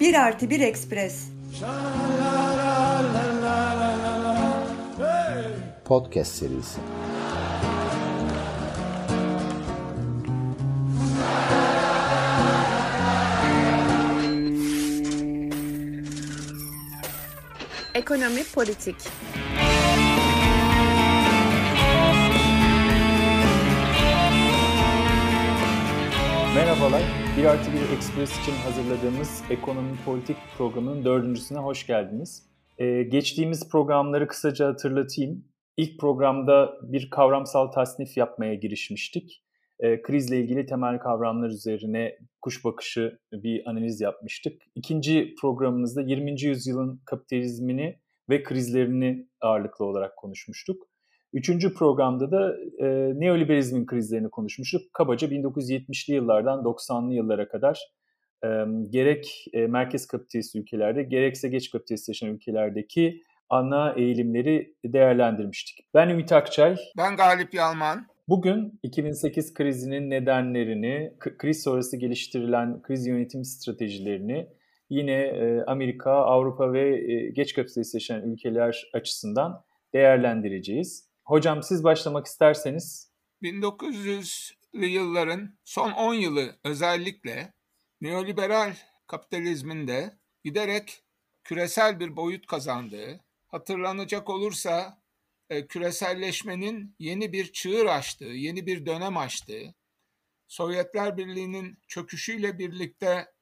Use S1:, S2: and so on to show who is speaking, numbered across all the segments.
S1: Bir artı bir ekspres.
S2: Podcast serisi.
S3: Ekonomi politik.
S4: Merhabalar, Bir artı bir Express için hazırladığımız Ekonomi Politik programının dördüncüsüne hoş geldiniz. Ee, geçtiğimiz programları kısaca hatırlatayım. İlk programda bir kavramsal tasnif yapmaya girişmiştik. Ee, krizle ilgili temel kavramlar üzerine kuş bakışı bir analiz yapmıştık. İkinci programımızda 20. yüzyılın kapitalizmini ve krizlerini ağırlıklı olarak konuşmuştuk. Üçüncü programda da e, neoliberalizmin krizlerini konuşmuştuk. Kabaca 1970'li yıllardan 90'lı yıllara kadar e, gerek e, merkez kapitalist ülkelerde gerekse geç kapitalistleşen ülkelerdeki ana eğilimleri değerlendirmiştik. Ben Ümit Akçay.
S5: Ben Galip Yalman.
S4: Bugün 2008 krizinin nedenlerini, kriz sonrası geliştirilen kriz yönetim stratejilerini yine e, Amerika, Avrupa ve e, geç kapitalistleşen ülkeler açısından değerlendireceğiz. Hocam siz başlamak isterseniz.
S5: 1900'lü yılların son 10 yılı özellikle neoliberal kapitalizmin de giderek küresel bir boyut kazandığı, hatırlanacak olursa e, küreselleşmenin yeni bir çığır açtığı, yeni bir dönem açtığı, Sovyetler Birliği'nin çöküşüyle birlikte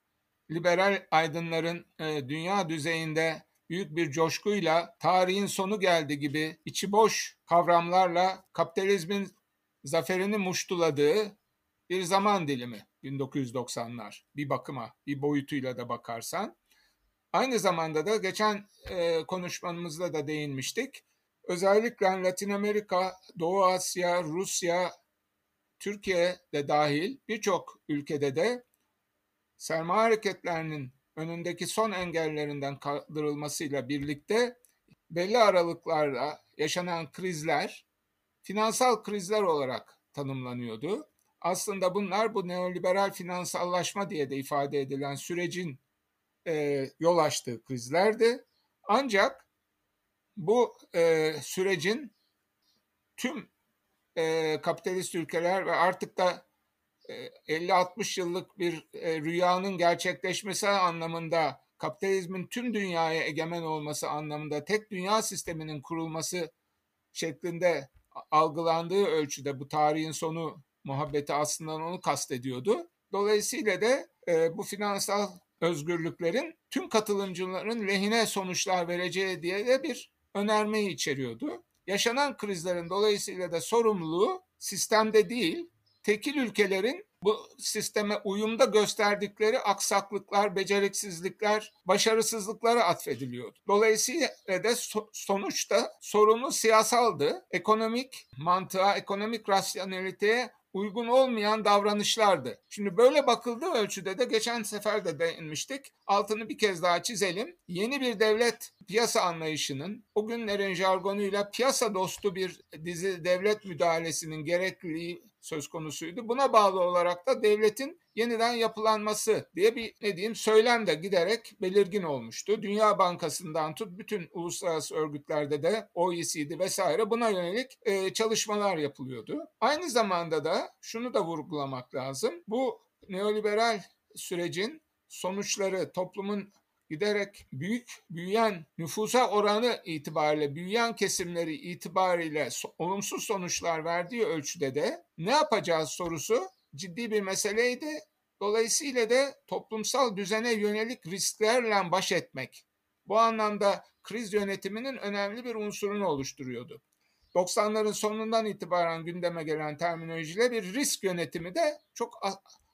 S5: liberal aydınların e, dünya düzeyinde büyük bir coşkuyla tarihin sonu geldi gibi içi boş kavramlarla kapitalizmin zaferini muştuladığı bir zaman dilimi 1990'lar bir bakıma bir boyutuyla da bakarsan. Aynı zamanda da geçen e, konuşmamızda da değinmiştik. Özellikle Latin Amerika, Doğu Asya, Rusya, Türkiye de dahil birçok ülkede de sermaye hareketlerinin önündeki son engellerinden kaldırılmasıyla birlikte belli aralıklarla yaşanan krizler finansal krizler olarak tanımlanıyordu. Aslında bunlar bu neoliberal finansallaşma diye de ifade edilen sürecin e, yol açtığı krizlerdi. Ancak bu e, sürecin tüm e, kapitalist ülkeler ve artık da 50-60 yıllık bir e, rüyanın gerçekleşmesi anlamında kapitalizmin tüm dünyaya egemen olması anlamında tek dünya sisteminin kurulması şeklinde algılandığı ölçüde bu tarihin sonu muhabbeti aslında onu kastediyordu. Dolayısıyla da e, bu finansal özgürlüklerin tüm katılımcıların lehine sonuçlar vereceği diye de bir önermeyi içeriyordu. Yaşanan krizlerin dolayısıyla da sorumluluğu sistemde değil, tekil ülkelerin bu sisteme uyumda gösterdikleri aksaklıklar, beceriksizlikler, başarısızlıklara atfediliyordu. Dolayısıyla da sonuçta sorunu siyasaldı. Ekonomik mantığa, ekonomik rasyoneliteye uygun olmayan davranışlardı. Şimdi böyle bakıldığı ölçüde de geçen sefer de değinmiştik. Altını bir kez daha çizelim. Yeni bir devlet piyasa anlayışının o günlerin jargonuyla piyasa dostu bir dizi devlet müdahalesinin gerekliliği söz konusuydu. Buna bağlı olarak da devletin yeniden yapılanması diye bir ne diyeyim söylem de giderek belirgin olmuştu. Dünya Bankası'ndan tut bütün uluslararası örgütlerde de OECD vesaire buna yönelik e, çalışmalar yapılıyordu. Aynı zamanda da şunu da vurgulamak lazım. Bu neoliberal sürecin sonuçları toplumun giderek büyük büyüyen nüfusa oranı itibariyle büyüyen kesimleri itibariyle olumsuz sonuçlar verdiği ölçüde de ne yapacağız sorusu ciddi bir meseleydi. Dolayısıyla da toplumsal düzene yönelik risklerle baş etmek bu anlamda kriz yönetiminin önemli bir unsurunu oluşturuyordu. 90'ların sonundan itibaren gündeme gelen terminolojiyle bir risk yönetimi de çok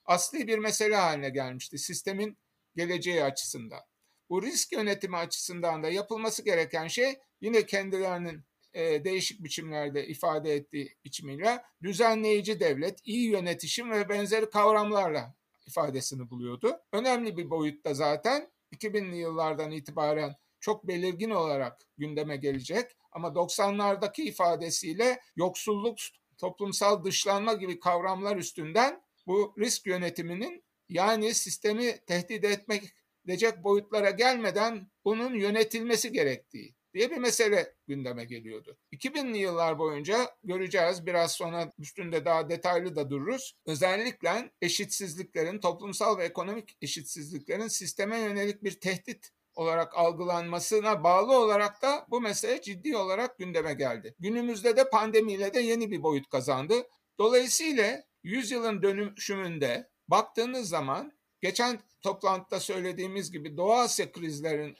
S5: asli bir mesele haline gelmişti sistemin geleceği açısından. Bu risk yönetimi açısından da yapılması gereken şey yine kendilerinin e, değişik biçimlerde ifade ettiği biçimiyle düzenleyici devlet, iyi yönetişim ve benzeri kavramlarla ifadesini buluyordu. Önemli bir boyutta zaten 2000'li yıllardan itibaren çok belirgin olarak gündeme gelecek. Ama 90'lardaki ifadesiyle yoksulluk, toplumsal dışlanma gibi kavramlar üstünden bu risk yönetiminin yani sistemi tehdit etmek edecek boyutlara gelmeden bunun yönetilmesi gerektiği diye bir mesele gündeme geliyordu. 2000'li yıllar boyunca göreceğiz biraz sonra üstünde daha detaylı da dururuz. Özellikle eşitsizliklerin, toplumsal ve ekonomik eşitsizliklerin sisteme yönelik bir tehdit olarak algılanmasına bağlı olarak da bu mesele ciddi olarak gündeme geldi. Günümüzde de pandemiyle de yeni bir boyut kazandı. Dolayısıyla yüzyılın dönüşümünde baktığınız zaman geçen toplantıda söylediğimiz gibi Doğu Asya krizlerin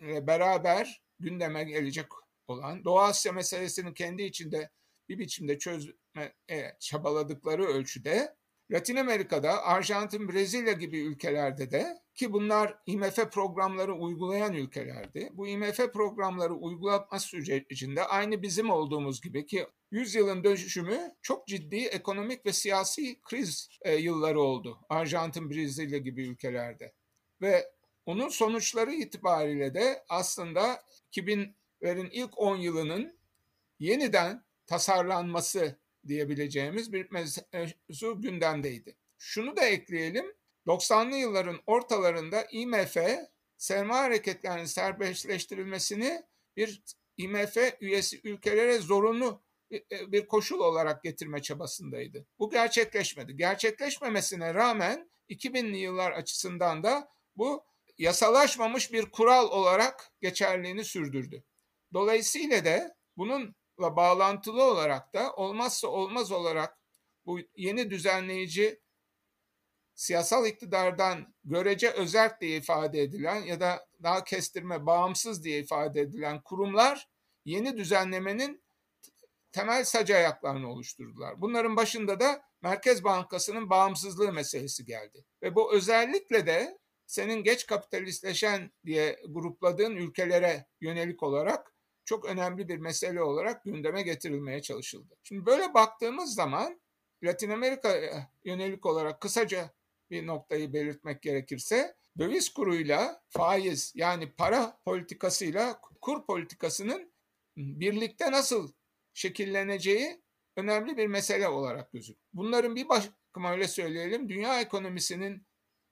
S5: beraber gündeme gelecek olan Doğu Asya meselesinin kendi içinde bir biçimde çözme çabaladıkları ölçüde Latin Amerika'da, Arjantin, Brezilya gibi ülkelerde de ki bunlar IMF programları uygulayan ülkelerdi. Bu IMF programları uygulama sürecinde aynı bizim olduğumuz gibi ki 100 yılın dönüşümü çok ciddi ekonomik ve siyasi kriz e, yılları oldu. Arjantin, Brezilya gibi ülkelerde. Ve onun sonuçları itibariyle de aslında 2000'lerin ilk 10 yılının yeniden tasarlanması diyebileceğimiz bir mevzu gündemdeydi. Şunu da ekleyelim. 90'lı yılların ortalarında IMF sermaye hareketlerinin serbestleştirilmesini bir IMF üyesi ülkelere zorunlu bir koşul olarak getirme çabasındaydı. Bu gerçekleşmedi. Gerçekleşmemesine rağmen 2000'li yıllar açısından da bu yasalaşmamış bir kural olarak geçerliğini sürdürdü. Dolayısıyla da bununla bağlantılı olarak da olmazsa olmaz olarak bu yeni düzenleyici siyasal iktidardan görece özerk diye ifade edilen ya da daha kestirme bağımsız diye ifade edilen kurumlar yeni düzenlemenin temel sac ayaklarını oluşturdular. Bunların başında da Merkez Bankası'nın bağımsızlığı meselesi geldi. Ve bu özellikle de senin geç kapitalistleşen diye grupladığın ülkelere yönelik olarak çok önemli bir mesele olarak gündeme getirilmeye çalışıldı. Şimdi böyle baktığımız zaman Latin Amerika yönelik olarak kısaca bir noktayı belirtmek gerekirse döviz kuruyla faiz yani para politikasıyla kur politikasının birlikte nasıl şekilleneceği önemli bir mesele olarak gözüküyor. Bunların bir bakıma öyle söyleyelim dünya ekonomisinin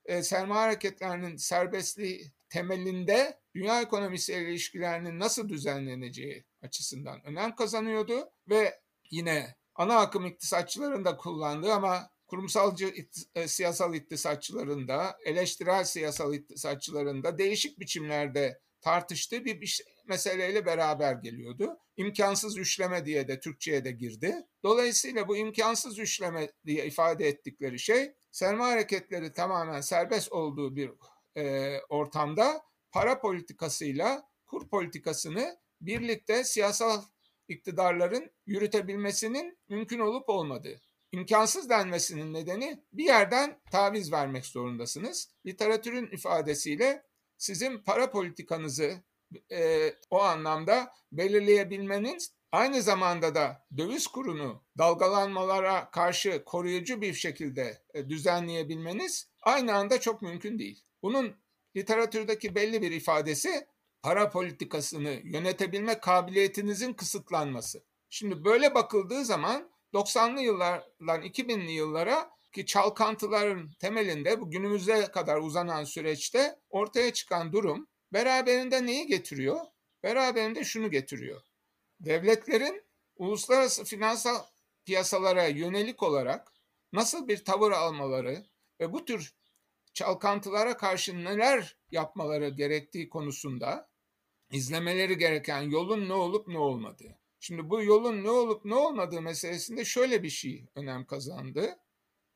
S5: e, sermaye hareketlerinin serbestliği temelinde dünya ekonomisiyle ilişkilerinin nasıl düzenleneceği açısından önem kazanıyordu ve yine ana akım iktisatçıların da kullandığı ama kurumsalcı e, siyasal iktisatçıların da eleştirel siyasal iktisatçıların da değişik biçimlerde tartıştığı bir, bir meseleyle beraber geliyordu. İmkansız üçleme diye de Türkçe'ye de girdi. Dolayısıyla bu imkansız üçleme diye ifade ettikleri şey sermaye hareketleri tamamen serbest olduğu bir e, ortamda para politikasıyla kur politikasını birlikte siyasal iktidarların yürütebilmesinin mümkün olup olmadığı. İmkansız denmesinin nedeni bir yerden taviz vermek zorundasınız. Literatürün ifadesiyle sizin para politikanızı e, o anlamda belirleyebilmeniz aynı zamanda da döviz kurunu dalgalanmalara karşı koruyucu bir şekilde e, düzenleyebilmeniz aynı anda çok mümkün değil. Bunun literatürdeki belli bir ifadesi para politikasını yönetebilme kabiliyetinizin kısıtlanması. Şimdi böyle bakıldığı zaman 90'lı yıllardan 2000'li yıllara ki çalkantıların temelinde bu günümüze kadar uzanan süreçte ortaya çıkan durum beraberinde neyi getiriyor? Beraberinde şunu getiriyor. Devletlerin uluslararası finansal piyasalara yönelik olarak nasıl bir tavır almaları ve bu tür çalkantılara karşı neler yapmaları gerektiği konusunda izlemeleri gereken yolun ne olup ne olmadığı. Şimdi bu yolun ne olup ne olmadığı meselesinde şöyle bir şey önem kazandı.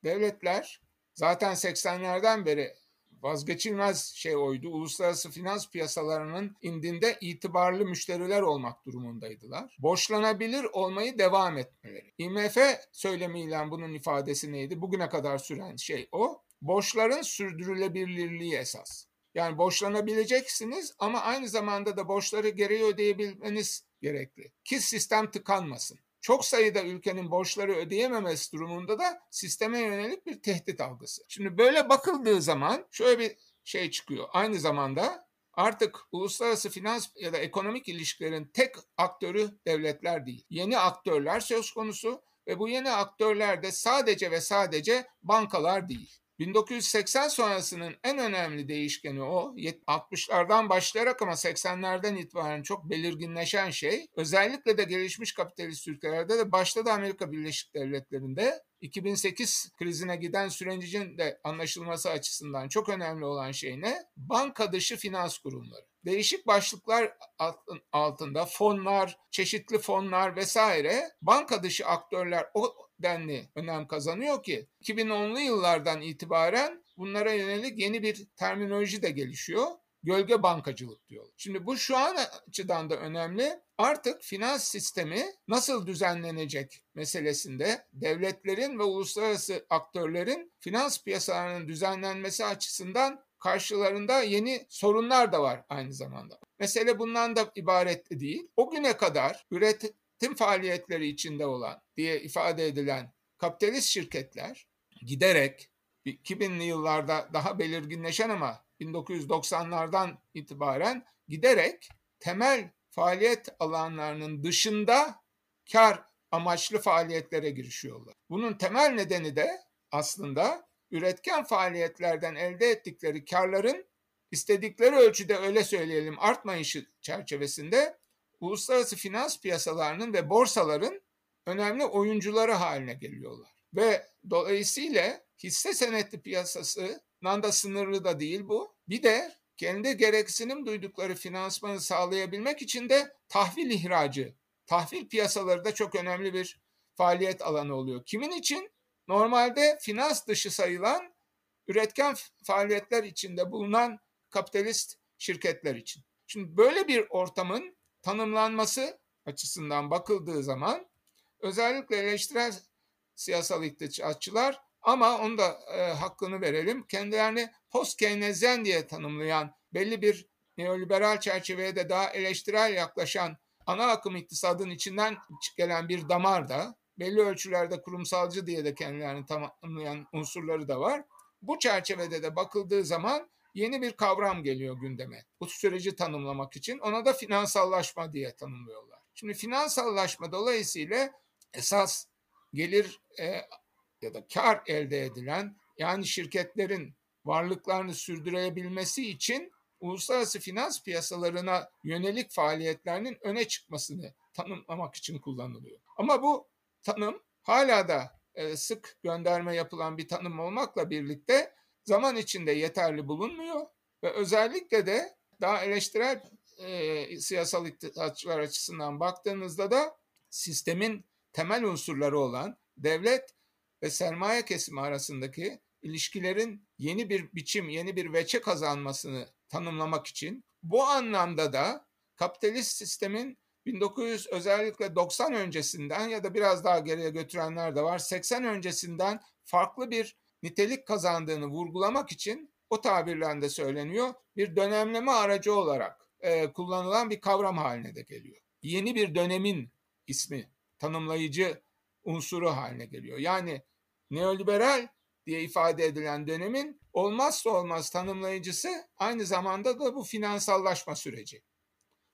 S5: Devletler zaten 80'lerden beri vazgeçilmez şey oydu. Uluslararası finans piyasalarının indinde itibarlı müşteriler olmak durumundaydılar. Borçlanabilir olmayı devam etmeleri. IMF söylemiyle bunun ifadesi neydi? Bugüne kadar süren şey o. Borçların sürdürülebilirliği esas. Yani borçlanabileceksiniz ama aynı zamanda da borçları geri ödeyebilmeniz gerekli. Ki sistem tıkanmasın. Çok sayıda ülkenin borçları ödeyememesi durumunda da sisteme yönelik bir tehdit algısı. Şimdi böyle bakıldığı zaman şöyle bir şey çıkıyor. Aynı zamanda artık uluslararası finans ya da ekonomik ilişkilerin tek aktörü devletler değil. Yeni aktörler söz konusu ve bu yeni aktörler de sadece ve sadece bankalar değil. 1980 sonrasının en önemli değişkeni o. 60'lardan başlayarak ama 80'lerden itibaren çok belirginleşen şey özellikle de gelişmiş kapitalist ülkelerde de başta da Amerika Birleşik Devletleri'nde 2008 krizine giden sürecin de anlaşılması açısından çok önemli olan şey ne? Banka dışı finans kurumları. Değişik başlıklar altında fonlar, çeşitli fonlar vesaire banka dışı aktörler o denli önem kazanıyor ki 2010'lu yıllardan itibaren bunlara yönelik yeni bir terminoloji de gelişiyor. Gölge bankacılık diyorlar. Şimdi bu şu an açıdan da önemli. Artık finans sistemi nasıl düzenlenecek meselesinde devletlerin ve uluslararası aktörlerin finans piyasalarının düzenlenmesi açısından karşılarında yeni sorunlar da var aynı zamanda. Mesele bundan da ibaret değil. O güne kadar üretim faaliyetleri içinde olan diye ifade edilen kapitalist şirketler giderek 2000'li yıllarda daha belirginleşen ama 1990'lardan itibaren giderek temel faaliyet alanlarının dışında kar amaçlı faaliyetlere girişiyorlar. Bunun temel nedeni de aslında üretken faaliyetlerden elde ettikleri karların istedikleri ölçüde öyle söyleyelim artmayışı çerçevesinde uluslararası finans piyasalarının ve borsaların önemli oyuncuları haline geliyorlar. Ve dolayısıyla hisse senetli piyasasından da sınırlı da değil bu. Bir de kendi gereksinim duydukları finansmanı sağlayabilmek için de tahvil ihracı, tahvil piyasaları da çok önemli bir faaliyet alanı oluyor. Kimin için? Normalde finans dışı sayılan üretken faaliyetler içinde bulunan kapitalist şirketler için. Şimdi böyle bir ortamın tanımlanması açısından bakıldığı zaman özellikle eleştirel siyasal iktisatçılar ama onu da e, hakkını verelim. Kendilerini post Keynesyen diye tanımlayan belli bir neoliberal çerçeveye de daha eleştirel yaklaşan ana akım iktisadın içinden gelen bir damar da belli ölçülerde kurumsalcı diye de kendilerini tamamlayan unsurları da var. Bu çerçevede de bakıldığı zaman yeni bir kavram geliyor gündeme. Bu süreci tanımlamak için ona da finansallaşma diye tanımlıyorlar. Şimdi finansallaşma dolayısıyla esas gelir e, ya da kar elde edilen yani şirketlerin varlıklarını sürdürebilmesi için uluslararası finans piyasalarına yönelik faaliyetlerinin öne çıkmasını tanımlamak için kullanılıyor. Ama bu tanım hala da e, sık gönderme yapılan bir tanım olmakla birlikte zaman içinde yeterli bulunmuyor ve özellikle de daha eleştirel e, siyasal iktisatçılar açısından baktığınızda da sistemin temel unsurları olan devlet ve sermaye kesimi arasındaki ilişkilerin yeni bir biçim, yeni bir veçe kazanmasını tanımlamak için bu anlamda da kapitalist sistemin 1900 özellikle 90 öncesinden ya da biraz daha geriye götürenler de var. 80 öncesinden farklı bir nitelik kazandığını vurgulamak için o tabirle söyleniyor. Bir dönemleme aracı olarak e, kullanılan bir kavram haline de geliyor. Yeni bir dönemin ismi, tanımlayıcı unsuru haline geliyor. Yani neoliberal diye ifade edilen dönemin olmazsa olmaz tanımlayıcısı aynı zamanda da bu finansallaşma süreci.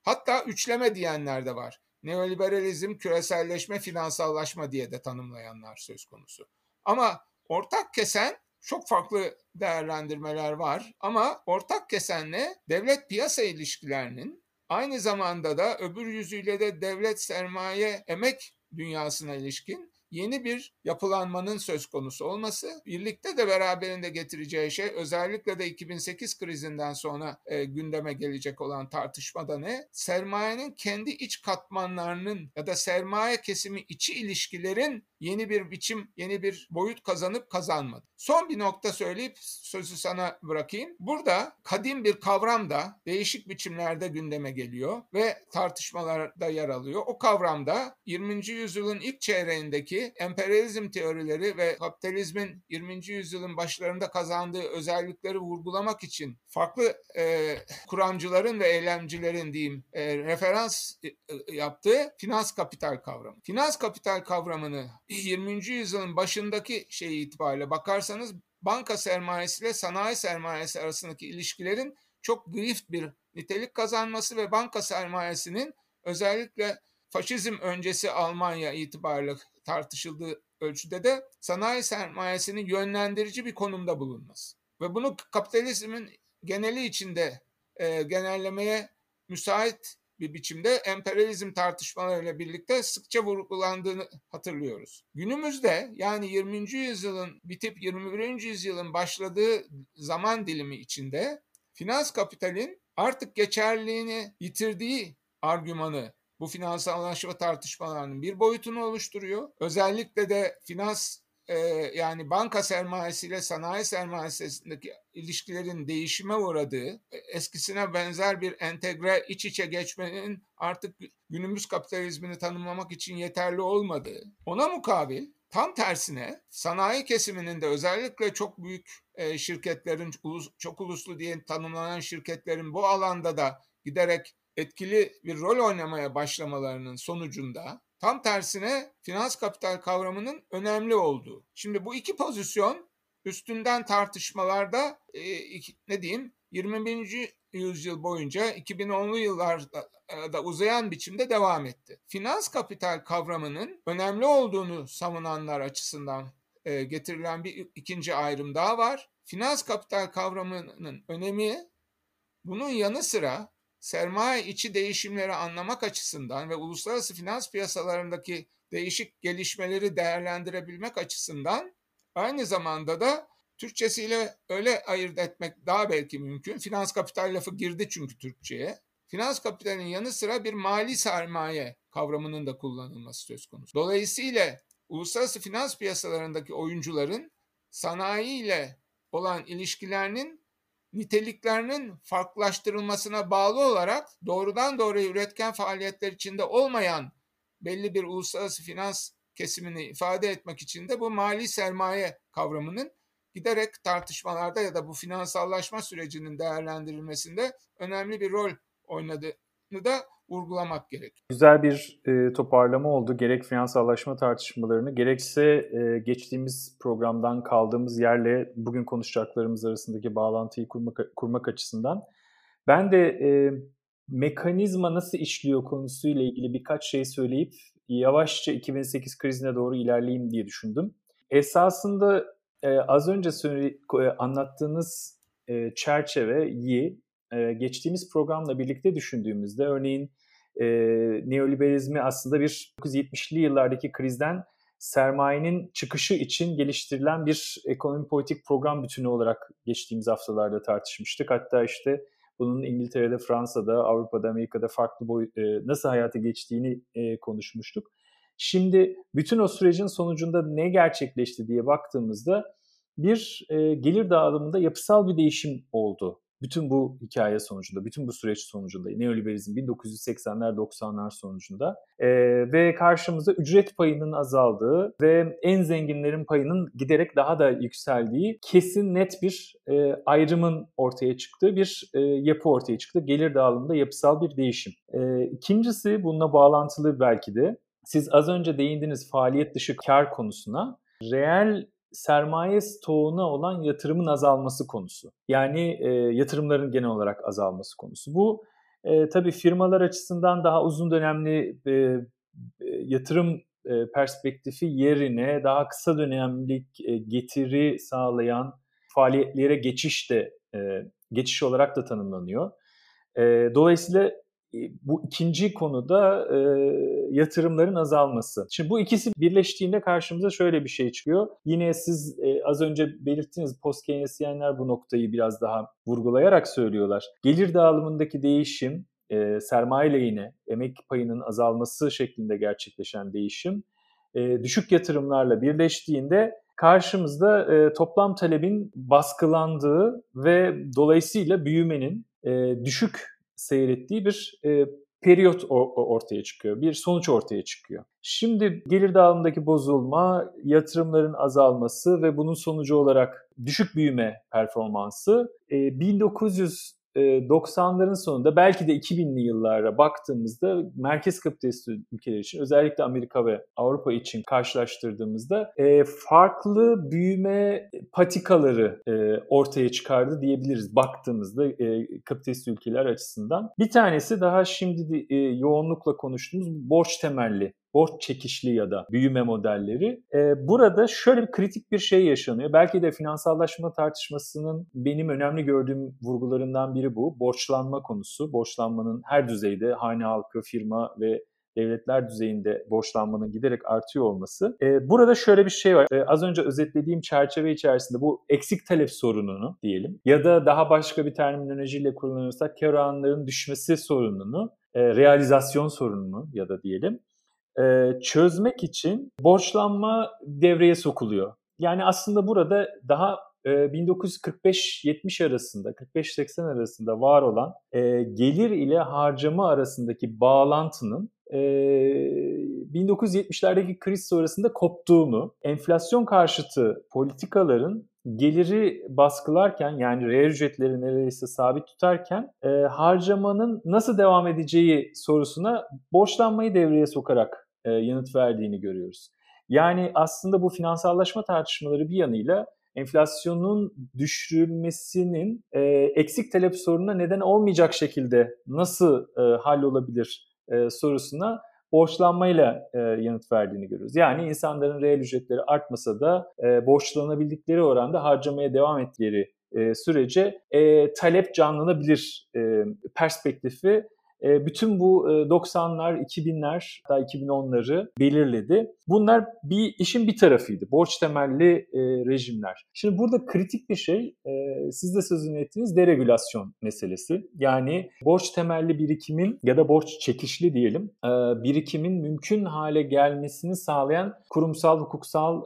S5: Hatta üçleme diyenler de var. Neoliberalizm, küreselleşme, finansallaşma diye de tanımlayanlar söz konusu. Ama ortak kesen çok farklı değerlendirmeler var ama ortak kesenle devlet piyasa ilişkilerinin aynı zamanda da öbür yüzüyle de devlet sermaye emek dünyasına ilişkin yeni bir yapılanmanın söz konusu olması birlikte de beraberinde getireceği şey özellikle de 2008 krizinden sonra e, gündeme gelecek olan tartışmada ne? Sermayenin kendi iç katmanlarının ya da sermaye kesimi içi ilişkilerin yeni bir biçim, yeni bir boyut kazanıp kazanmadı. Son bir nokta söyleyip sözü sana bırakayım. Burada kadim bir kavram da değişik biçimlerde gündeme geliyor ve tartışmalarda yer alıyor. O kavramda 20. yüzyılın ilk çeyreğindeki emperyalizm teorileri ve kapitalizmin 20. yüzyılın başlarında kazandığı özellikleri vurgulamak için farklı e, kuramcıların ve eylemcilerin diyeyim e, referans e, e yaptığı finans kapital kavramı. Finans kapital kavramını 20. yüzyılın başındaki şey itibariyle bakarsanız banka sermayesi ile sanayi sermayesi arasındaki ilişkilerin çok grift bir nitelik kazanması ve banka sermayesinin özellikle faşizm öncesi Almanya itibariyle tartışıldığı ölçüde de sanayi sermayesinin yönlendirici bir konumda bulunması. Ve bunu kapitalizmin geneli içinde e, genellemeye müsait bir biçimde emperyalizm tartışmalarıyla birlikte sıkça vurgulandığını hatırlıyoruz. Günümüzde yani 20. yüzyılın bitip 21. yüzyılın başladığı zaman dilimi içinde finans kapitalin artık geçerliliğini yitirdiği argümanı bu finansallaşma tartışmalarının bir boyutunu oluşturuyor. Özellikle de finans e, yani banka sermayesiyle sanayi sermayesindeki ilişkilerin değişime uğradığı, e, eskisine benzer bir entegre iç içe geçmenin artık günümüz kapitalizmini tanımlamak için yeterli olmadığı. Ona mukabil tam tersine sanayi kesiminin de özellikle çok büyük e, şirketlerin, çok uluslu diye tanımlanan şirketlerin bu alanda da giderek etkili bir rol oynamaya başlamalarının sonucunda tam tersine finans kapital kavramının önemli olduğu. Şimdi bu iki pozisyon üstünden tartışmalarda e, ne diyeyim 21. yüzyıl boyunca 2010'lu yıllarda e, da uzayan biçimde devam etti. Finans kapital kavramının önemli olduğunu savunanlar açısından e, getirilen bir ikinci ayrım daha var. Finans kapital kavramının önemi bunun yanı sıra sermaye içi değişimleri anlamak açısından ve uluslararası finans piyasalarındaki değişik gelişmeleri değerlendirebilmek açısından aynı zamanda da Türkçesiyle öyle ayırt etmek daha belki mümkün. Finans kapital lafı girdi çünkü Türkçe'ye. Finans kapitalinin yanı sıra bir mali sermaye kavramının da kullanılması söz konusu. Dolayısıyla uluslararası finans piyasalarındaki oyuncuların sanayi ile olan ilişkilerinin niteliklerinin farklılaştırılmasına bağlı olarak doğrudan doğruya üretken faaliyetler içinde olmayan belli bir uluslararası finans kesimini ifade etmek için de bu mali sermaye kavramının giderek tartışmalarda ya da bu finansallaşma sürecinin değerlendirilmesinde önemli bir rol oynadığını da vurgulamak gerek.
S4: Güzel bir e, toparlama oldu. Gerek finansallaşma tartışmalarını gerekse e, geçtiğimiz programdan kaldığımız yerle bugün konuşacaklarımız arasındaki bağlantıyı kurmak, kurmak açısından. Ben de e, mekanizma nasıl işliyor konusuyla ilgili birkaç şey söyleyip yavaşça 2008 krizine doğru ilerleyeyim diye düşündüm. Esasında e, az önce söyle, e, anlattığınız e, çerçeveyi geçtiğimiz programla birlikte düşündüğümüzde örneğin e, neoliberalizmi aslında bir 1970'li yıllardaki krizden sermayenin çıkışı için geliştirilen bir ekonomi politik program bütünü olarak geçtiğimiz haftalarda tartışmıştık. Hatta işte bunun İngiltere'de, Fransa'da, Avrupa'da, Amerika'da farklı boy, e, nasıl hayata geçtiğini e, konuşmuştuk. Şimdi bütün o sürecin sonucunda ne gerçekleşti diye baktığımızda bir e, gelir dağılımında yapısal bir değişim oldu bütün bu hikaye sonucunda, bütün bu süreç sonucunda, neoliberalizm 1980'ler 90'lar sonucunda e, ve karşımızda ücret payının azaldığı ve en zenginlerin payının giderek daha da yükseldiği kesin net bir e, ayrımın ortaya çıktığı bir e, yapı ortaya çıktı. Gelir dağılımında yapısal bir değişim. E, ikincisi bununla bağlantılı belki de siz az önce değindiniz faaliyet dışı kar konusuna. Reel sermaye stoğuna olan yatırımın azalması konusu. Yani e, yatırımların genel olarak azalması konusu. Bu e, tabii firmalar açısından daha uzun dönemli e, e, yatırım e, perspektifi yerine daha kısa dönemlik e, getiri sağlayan faaliyetlere geçiş de e, geçiş olarak da tanımlanıyor. E, dolayısıyla bu ikinci konuda e, yatırımların azalması. Şimdi bu ikisi birleştiğinde karşımıza şöyle bir şey çıkıyor. Yine siz e, az önce belirttiniz post Keynesyenler bu noktayı biraz daha vurgulayarak söylüyorlar. Gelir dağılımındaki değişim, e, sermaye lehine, emek payının azalması şeklinde gerçekleşen değişim e, düşük yatırımlarla birleştiğinde karşımızda e, toplam talebin baskılandığı ve dolayısıyla büyümenin e, düşük seyrettiği bir e, periyot ortaya çıkıyor, bir sonuç ortaya çıkıyor. Şimdi gelir dağılımındaki bozulma, yatırımların azalması ve bunun sonucu olarak düşük büyüme performansı 1900 1990'ların e, sonunda belki de 2000'li yıllara baktığımızda merkez kapitalist ülkeler için özellikle Amerika ve Avrupa için karşılaştırdığımızda e, farklı büyüme patikaları e, ortaya çıkardı diyebiliriz baktığımızda e, kapitalist ülkeler açısından. Bir tanesi daha şimdi yoğunlukla konuştuğumuz borç temelli borç çekişli ya da büyüme modelleri. E, burada şöyle bir kritik bir şey yaşanıyor. Belki de finansallaşma tartışmasının benim önemli gördüğüm vurgularından biri bu. Borçlanma konusu. Borçlanmanın her düzeyde hane halkı, firma ve devletler düzeyinde borçlanmanın giderek artıyor olması. E, burada şöyle bir şey var. E, az önce özetlediğim çerçeve içerisinde bu eksik talep sorununu diyelim ya da daha başka bir terminolojiyle kullanırsak kar oranlarının düşmesi sorununu, e, realizasyon sorununu ya da diyelim e, çözmek için borçlanma devreye sokuluyor. Yani aslında burada daha 1945-70 arasında, 45-80 arasında var olan e, gelir ile harcama arasındaki bağlantının e, 1970'lerdeki kriz sonrasında koptuğunu, enflasyon karşıtı politikaların geliri baskılarken yani reel ücretleri neredeyse sabit tutarken e, harcamanın nasıl devam edeceği sorusuna borçlanmayı devreye sokarak e, yanıt verdiğini görüyoruz. Yani aslında bu finansallaşma tartışmaları bir yanıyla enflasyonun düşürülmesinin e, eksik talep sorununa neden olmayacak şekilde nasıl e, hallolabilir e, sorusuna borçlanmayla e, yanıt verdiğini görüyoruz. Yani insanların reel ücretleri artmasa da e, borçlanabildikleri oranda harcamaya devam ettikleri e, sürece e, talep canlanabilir e, perspektifi bütün bu 90'lar, 2000'ler, hatta 2010'ları belirledi. Bunlar bir işin bir tarafıydı. Borç temelli e, rejimler. Şimdi burada kritik bir şey, e, siz de sözünü ettiğiniz deregülasyon meselesi. Yani borç temelli birikimin ya da borç çekişli diyelim, birikimin mümkün hale gelmesini sağlayan kurumsal, hukuksal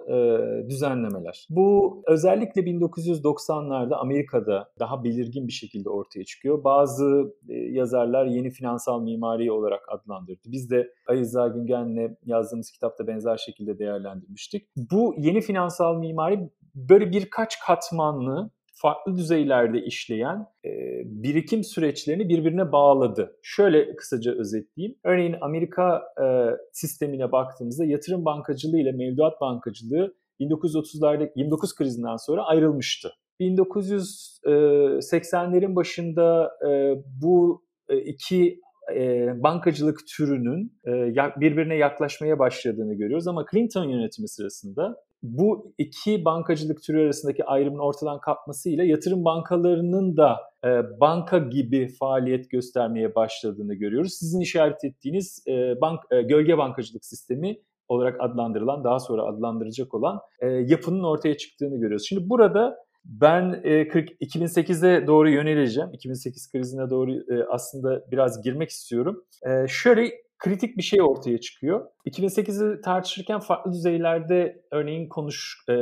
S4: düzenlemeler. Bu özellikle 1990'larda Amerika'da daha belirgin bir şekilde ortaya çıkıyor. Bazı yazarlar yeni finansal mimari olarak adlandırdı. Biz de Ali Rıza Güngen'le yazdığımız kitapta benzer şekilde değerlendirmiştik. Bu yeni finansal mimari böyle birkaç katmanlı farklı düzeylerde işleyen e, birikim süreçlerini birbirine bağladı. Şöyle kısaca özetleyeyim. Örneğin Amerika e, sistemine baktığımızda yatırım bankacılığı ile mevduat bankacılığı 1930'larda 29 krizinden sonra ayrılmıştı. 1980'lerin başında e, bu e, iki e, bankacılık türünün e, birbirine yaklaşmaya başladığını görüyoruz ama Clinton yönetimi sırasında bu iki bankacılık türü arasındaki ayrımın ortadan kalkmasıyla yatırım bankalarının da e, banka gibi faaliyet göstermeye başladığını görüyoruz. Sizin işaret ettiğiniz e, bank e, gölge bankacılık sistemi olarak adlandırılan, daha sonra adlandıracak olan e, yapının ortaya çıktığını görüyoruz. Şimdi burada ben e, 40, 2008'e doğru yöneleceğim. 2008 krizine doğru e, aslında biraz girmek istiyorum. E, şöyle kritik bir şey ortaya çıkıyor. 2008'i tartışırken farklı düzeylerde örneğin konuş e,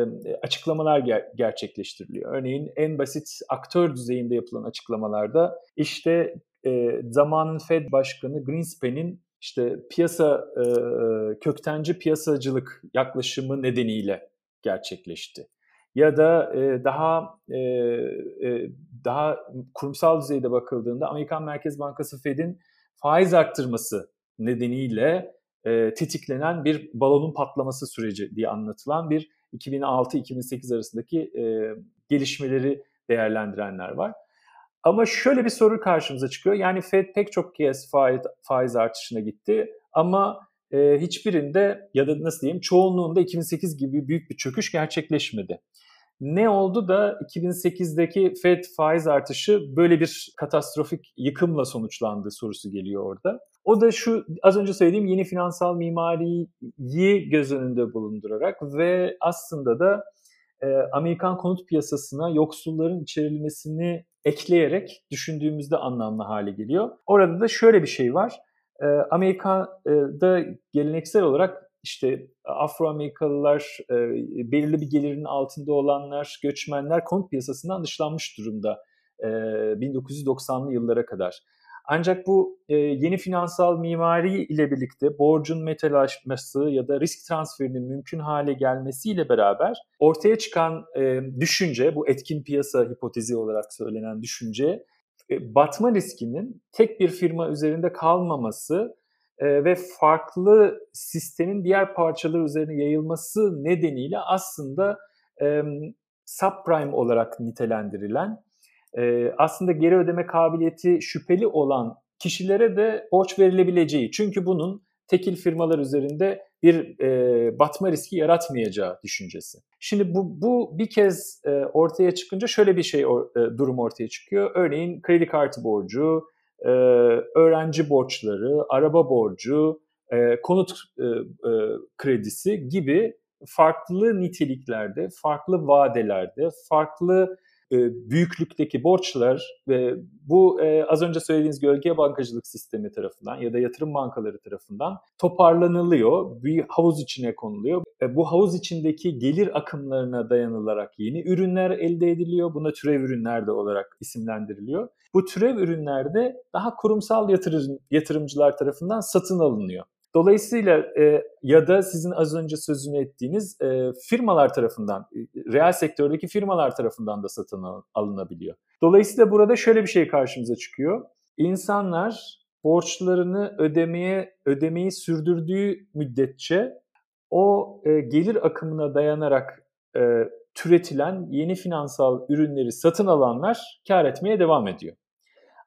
S4: açıklamalar ger- gerçekleştiriliyor. Örneğin en basit aktör düzeyinde yapılan açıklamalarda işte zamanın Fed Başkanı Greenspan'in işte piyasa e, köktenci piyasacılık yaklaşımı nedeniyle gerçekleşti ya da e, daha e, e, daha kurumsal düzeyde bakıldığında Amerikan Merkez Bankası Fed'in faiz arttırması nedeniyle e, tetiklenen bir balonun patlaması süreci diye anlatılan bir 2006-2008 arasındaki e, gelişmeleri değerlendirenler var. Ama şöyle bir soru karşımıza çıkıyor. Yani Fed pek çok kez faiz, faiz artışına gitti ama e, hiçbirinde ya da nasıl diyeyim çoğunluğunda 2008 gibi büyük bir çöküş gerçekleşmedi. Ne oldu da 2008'deki Fed faiz artışı böyle bir katastrofik yıkımla sonuçlandı sorusu geliyor orada. O da şu az önce söylediğim yeni finansal mimariyi göz önünde bulundurarak ve aslında da e, Amerikan konut piyasasına yoksulların içerilmesini ekleyerek düşündüğümüzde anlamlı hale geliyor. Orada da şöyle bir şey var. E, Amerika'da geleneksel olarak işte Afro-Amerikalılar, e, belirli bir gelirin altında olanlar, göçmenler konut piyasasından dışlanmış durumda e, 1990'lı yıllara kadar. Ancak bu e, yeni finansal mimari ile birlikte borcun metalaşması ya da risk transferinin mümkün hale gelmesiyle beraber ortaya çıkan e, düşünce, bu etkin piyasa hipotezi olarak söylenen düşünce, e, batma riskinin tek bir firma üzerinde kalmaması e, ve farklı sistemin diğer parçaları üzerine yayılması nedeniyle aslında subprime olarak nitelendirilen e, aslında geri ödeme kabiliyeti şüpheli olan kişilere de borç verilebileceği. Çünkü bunun tekil firmalar üzerinde bir e, batma riski yaratmayacağı düşüncesi. Şimdi bu, bu bir kez e, ortaya çıkınca şöyle bir şey or, e, durum ortaya çıkıyor. Örneğin kredi kartı borcu, e, öğrenci borçları, araba borcu, e, konut e, e, kredisi gibi farklı niteliklerde, farklı vadelerde, farklı büyüklükteki borçlar ve bu e, az önce söylediğiniz gölge bankacılık sistemi tarafından ya da yatırım bankaları tarafından toparlanılıyor. Bir havuz içine konuluyor. E, bu havuz içindeki gelir akımlarına dayanılarak yeni ürünler elde ediliyor. Buna türev ürünler de olarak isimlendiriliyor. Bu türev ürünler de daha kurumsal yatırım, yatırımcılar tarafından satın alınıyor. Dolayısıyla e, ya da sizin az önce sözünü ettiğiniz e, firmalar tarafından, e, reel sektördeki firmalar tarafından da satın alınabiliyor. Dolayısıyla burada şöyle bir şey karşımıza çıkıyor. İnsanlar borçlarını ödemeye ödemeyi sürdürdüğü müddetçe o e, gelir akımına dayanarak e, türetilen yeni finansal ürünleri satın alanlar kar etmeye devam ediyor.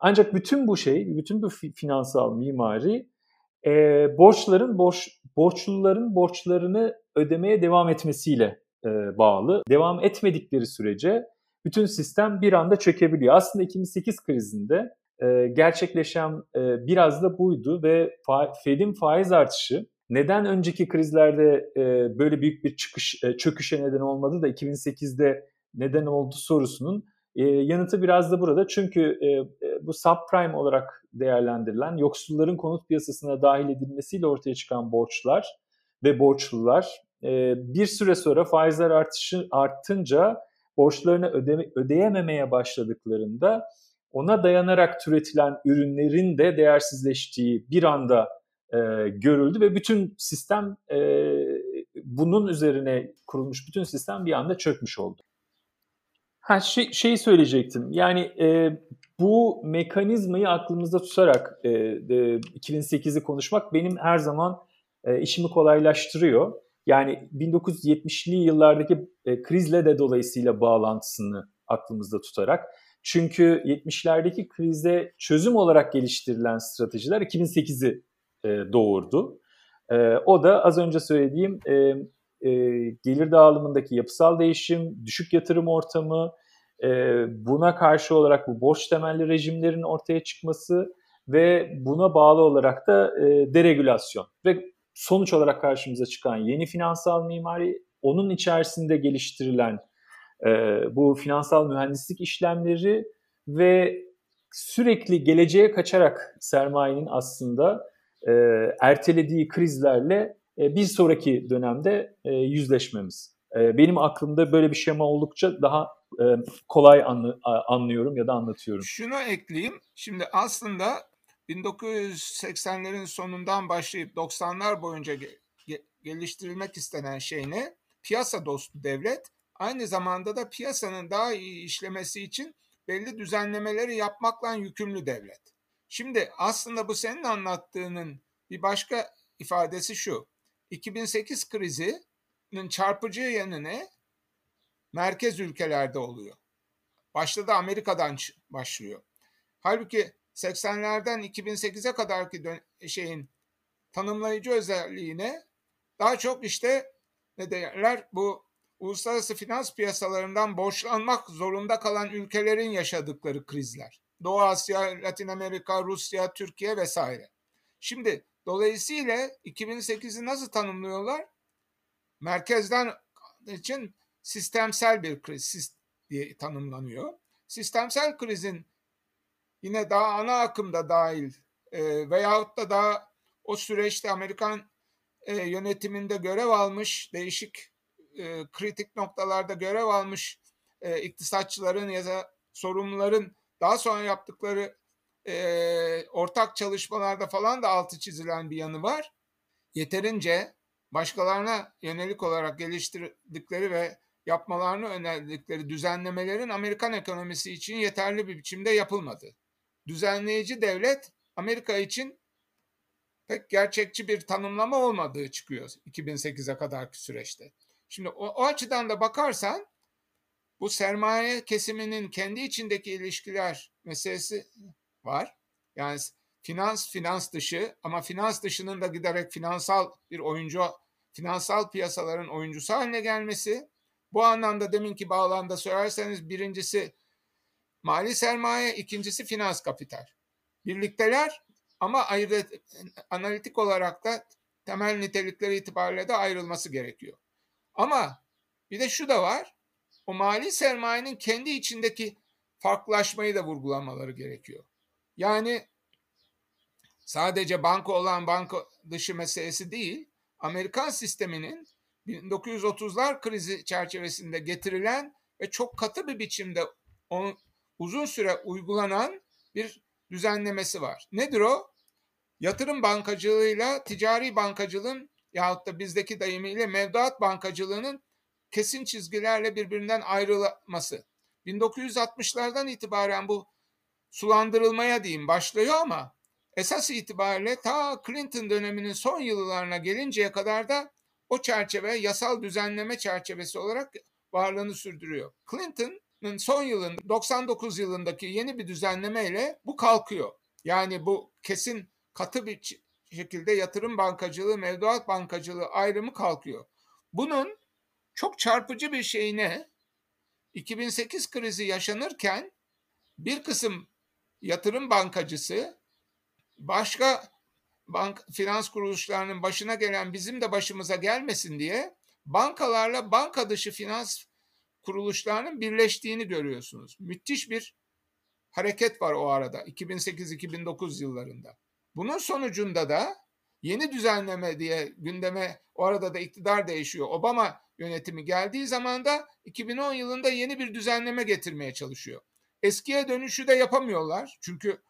S4: Ancak bütün bu şey, bütün bu finansal mimari e, borçların borç borçluların borçlarını ödemeye devam etmesiyle e, bağlı. Devam etmedikleri sürece bütün sistem bir anda çökebiliyor. Aslında 2008 krizinde e, gerçekleşen e, biraz da buydu ve fa- Fed'in faiz artışı neden önceki krizlerde e, böyle büyük bir çıkış e, çöküşe neden olmadı da 2008'de neden oldu sorusunun e, yanıtı biraz da burada. Çünkü e, e, bu subprime olarak değerlendirilen yoksulların konut piyasasına dahil edilmesiyle ortaya çıkan borçlar ve borçlular e, bir süre sonra faizler artışı arttınca borçlarını ödeme, ödeyememeye başladıklarında ona dayanarak türetilen ürünlerin de değersizleştiği bir anda e, görüldü ve bütün sistem e, bunun üzerine kurulmuş bütün sistem bir anda çökmüş oldu. Ha şey, şeyi söyleyecektim. Yani e, bu mekanizmayı aklımızda tutarak e, e, 2008'i konuşmak benim her zaman e, işimi kolaylaştırıyor. Yani 1970'li yıllardaki e, krizle de dolayısıyla bağlantısını aklımızda tutarak. Çünkü 70'lerdeki krize çözüm olarak geliştirilen stratejiler 2008'i e, doğurdu. E, o da az önce söylediğim e, e, gelir dağılımındaki yapısal değişim, düşük yatırım ortamı, e, buna karşı olarak bu borç temelli rejimlerin ortaya çıkması ve buna bağlı olarak da e, deregülasyon ve sonuç olarak karşımıza çıkan yeni finansal mimari, onun içerisinde geliştirilen e, bu finansal mühendislik işlemleri ve sürekli geleceğe kaçarak sermayenin aslında e, ertelediği krizlerle bir sonraki dönemde yüzleşmemiz. Benim aklımda böyle bir şema oldukça daha e, kolay anlı, anlıyorum ya da anlatıyorum.
S5: Şunu ekleyeyim. Şimdi aslında 1980'lerin sonundan başlayıp 90'lar boyunca ge- geliştirilmek istenen şey ne? Piyasa dostu devlet. Aynı zamanda da piyasanın daha iyi işlemesi için belli düzenlemeleri yapmakla yükümlü devlet. Şimdi aslında bu senin anlattığının bir başka ifadesi şu. 2008 krizinin çarpıcı yanı ne? Merkez ülkelerde oluyor. Başta da Amerika'dan başlıyor. Halbuki 80'lerden 2008'e kadarki şeyin tanımlayıcı özelliğine daha çok işte ne derler bu uluslararası finans piyasalarından borçlanmak zorunda kalan ülkelerin yaşadıkları krizler. Doğu Asya, Latin Amerika, Rusya, Türkiye vesaire. Şimdi dolayısıyla 2008'i nasıl tanımlıyorlar? Merkezden için sistemsel bir kriz diye tanımlanıyor. Sistemsel krizin yine daha ana akımda dahil e, veyahut da daha o süreçte Amerikan e, yönetiminde görev almış, değişik e, kritik noktalarda görev almış e, iktisatçıların ya da sorumluların daha sonra yaptıkları e, ortak çalışmalarda falan da altı çizilen bir yanı var. Yeterince başkalarına yönelik olarak geliştirdikleri ve yapmalarını önerdikleri düzenlemelerin Amerikan ekonomisi için yeterli bir biçimde yapılmadı. düzenleyici devlet Amerika için pek gerçekçi bir tanımlama olmadığı çıkıyor 2008'e kadarki süreçte. Şimdi o, o açıdan da bakarsan bu sermaye kesiminin kendi içindeki ilişkiler meselesi var. Yani finans finans dışı ama finans dışının da giderek finansal bir oyuncu, finansal piyasaların oyuncusu haline gelmesi. Bu anlamda deminki bağlamda söylerseniz birincisi mali sermaye, ikincisi finans kapital. Birlikteler ama ayrı, analitik olarak da temel nitelikleri itibariyle de ayrılması gerekiyor. Ama bir de şu da var. O mali sermayenin kendi içindeki farklılaşmayı da vurgulamaları gerekiyor. Yani sadece banka olan banka dışı meselesi değil, Amerikan sisteminin 1930'lar krizi çerçevesinde getirilen ve çok katı bir biçimde on, uzun süre uygulanan bir düzenlemesi var. Nedir o? Yatırım bankacılığıyla ticari bankacılığın yahut da bizdeki deyimiyle mevduat bankacılığının kesin çizgilerle birbirinden ayrılması. 1960'lardan itibaren bu sulandırılmaya diyeyim başlıyor ama esas itibariyle ta Clinton döneminin son yıllarına gelinceye kadar da o çerçeve yasal düzenleme çerçevesi olarak varlığını sürdürüyor. Clinton'ın son yılında 99 yılındaki yeni bir düzenlemeyle bu kalkıyor. Yani bu kesin katı bir şekilde yatırım bankacılığı, mevduat bankacılığı ayrımı kalkıyor. Bunun çok çarpıcı bir şey ne? 2008 krizi yaşanırken bir kısım yatırım bankacısı başka bank finans kuruluşlarının başına gelen bizim de başımıza gelmesin diye bankalarla banka dışı finans kuruluşlarının birleştiğini görüyorsunuz. Müthiş bir hareket var o arada 2008-2009 yıllarında. Bunun sonucunda da yeni düzenleme diye gündeme o arada da iktidar değişiyor. Obama yönetimi geldiği zaman da 2010 yılında yeni bir düzenleme getirmeye çalışıyor. Eskiye dönüşü de yapamıyorlar. Çünkü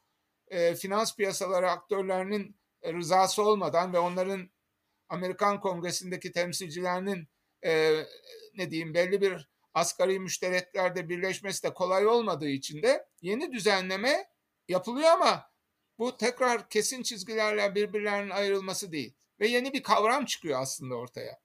S5: e, finans piyasaları aktörlerinin rızası olmadan ve onların Amerikan Kongresi'ndeki temsilcilerinin e, ne diyeyim belli bir asgari müştereklerde birleşmesi de kolay olmadığı için de yeni düzenleme yapılıyor ama bu tekrar kesin çizgilerle birbirlerinin ayrılması değil. Ve yeni bir kavram çıkıyor aslında ortaya.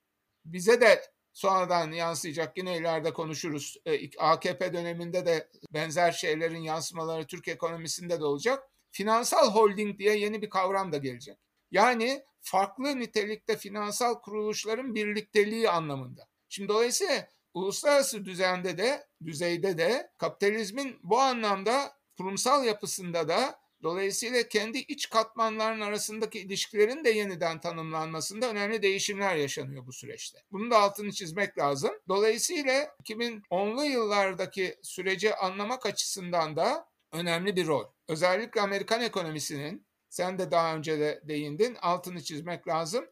S5: Bize de sonradan yansıyacak yine ileride konuşuruz. E, AKP döneminde de benzer şeylerin yansımaları Türk ekonomisinde de olacak. Finansal holding diye yeni bir kavram da gelecek. Yani farklı nitelikte finansal kuruluşların birlikteliği anlamında. Şimdi dolayısıyla uluslararası düzende de düzeyde de kapitalizmin bu anlamda kurumsal yapısında da Dolayısıyla kendi iç katmanların arasındaki ilişkilerin de yeniden tanımlanmasında önemli değişimler yaşanıyor bu süreçte. Bunun da altını çizmek lazım. Dolayısıyla 2010'lu yıllardaki süreci anlamak açısından da önemli bir rol. Özellikle Amerikan ekonomisinin sen de daha önce de değindin altını çizmek lazım.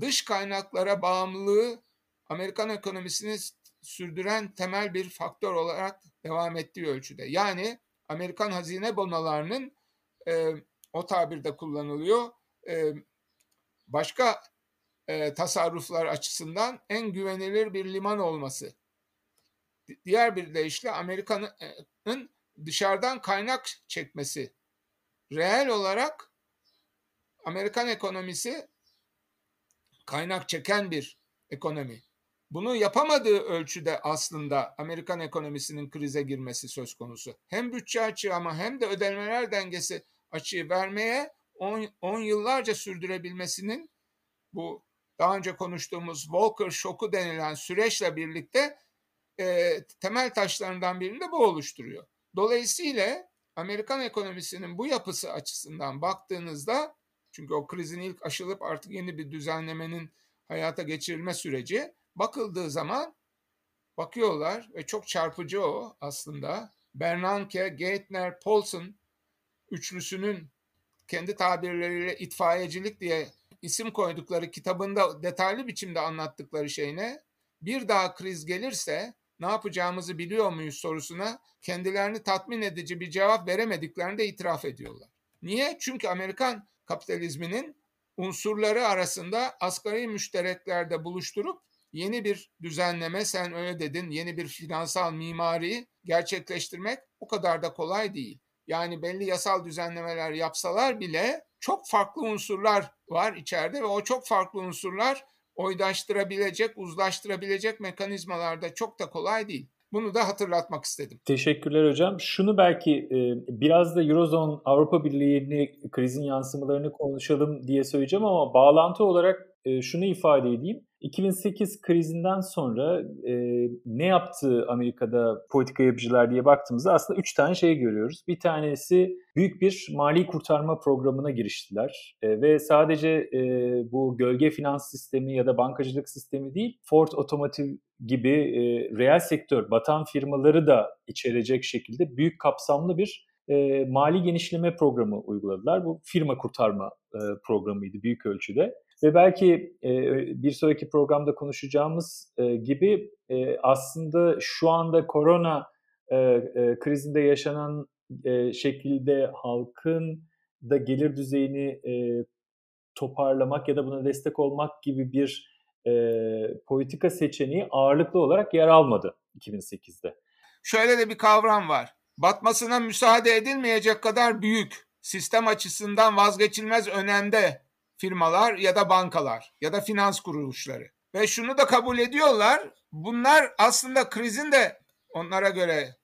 S5: Dış kaynaklara bağımlılığı Amerikan ekonomisini sürdüren temel bir faktör olarak devam ettiği ölçüde. Yani Amerikan hazine bonolarının e, o tabirde kullanılıyor. E, başka e, tasarruflar açısından en güvenilir bir liman olması. Diğer bir deyişle Amerika'nın dışarıdan kaynak çekmesi. Reel olarak Amerikan ekonomisi kaynak çeken bir ekonomi. Bunu yapamadığı ölçüde aslında Amerikan ekonomisinin krize girmesi söz konusu. Hem bütçe açığı ama hem de ödemeler dengesi açığı vermeye 10 yıllarca sürdürebilmesinin bu daha önce konuştuğumuz Walker şoku denilen süreçle birlikte e, temel taşlarından birini de bu oluşturuyor. Dolayısıyla Amerikan ekonomisinin bu yapısı açısından baktığınızda çünkü o krizin ilk aşılıp artık yeni bir düzenlemenin hayata geçirilme süreci bakıldığı zaman bakıyorlar ve çok çarpıcı o aslında. Bernanke, Geithner, Paulson üçlüsünün kendi tabirleriyle itfaiyecilik diye isim koydukları kitabında detaylı biçimde anlattıkları şey ne? Bir daha kriz gelirse ne yapacağımızı biliyor muyuz sorusuna kendilerini tatmin edici bir cevap veremediklerini de itiraf ediyorlar. Niye? Çünkü Amerikan kapitalizminin unsurları arasında asgari müştereklerde buluşturup yeni bir düzenleme sen öyle dedin yeni bir finansal mimari gerçekleştirmek o kadar da kolay değil. yani belli yasal düzenlemeler yapsalar bile çok farklı unsurlar var içeride ve o çok farklı unsurlar oydaştırabilecek, uzlaştırabilecek mekanizmalarda çok da kolay değil. Bunu da hatırlatmak istedim.
S4: Teşekkürler hocam. Şunu belki e, biraz da Eurozone Avrupa Birliği'ni krizin yansımalarını konuşalım diye söyleyeceğim ama bağlantı olarak e, şunu ifade edeyim. 2008 krizinden sonra e, ne yaptı Amerika'da politika yapıcılar diye baktığımızda aslında üç tane şey görüyoruz. Bir tanesi büyük bir mali kurtarma programına giriştiler e, ve sadece e, bu gölge finans sistemi ya da bankacılık sistemi değil, Ford Otomotiv gibi e, reel sektör, batan firmaları da içerecek şekilde büyük kapsamlı bir e, mali genişleme programı uyguladılar. Bu firma kurtarma e, programıydı büyük ölçüde. Ve belki e, bir sonraki programda konuşacağımız e, gibi e, aslında şu anda korona e, e, krizinde yaşanan e, şekilde halkın da gelir düzeyini e, toparlamak ya da buna destek olmak gibi bir e, politika seçeneği ağırlıklı olarak yer almadı 2008'de.
S5: Şöyle de bir kavram var. Batmasına müsaade edilmeyecek kadar büyük, sistem açısından vazgeçilmez önemde firmalar ya da bankalar ya da finans kuruluşları. Ve şunu da kabul ediyorlar. Bunlar aslında krizin de onlara göre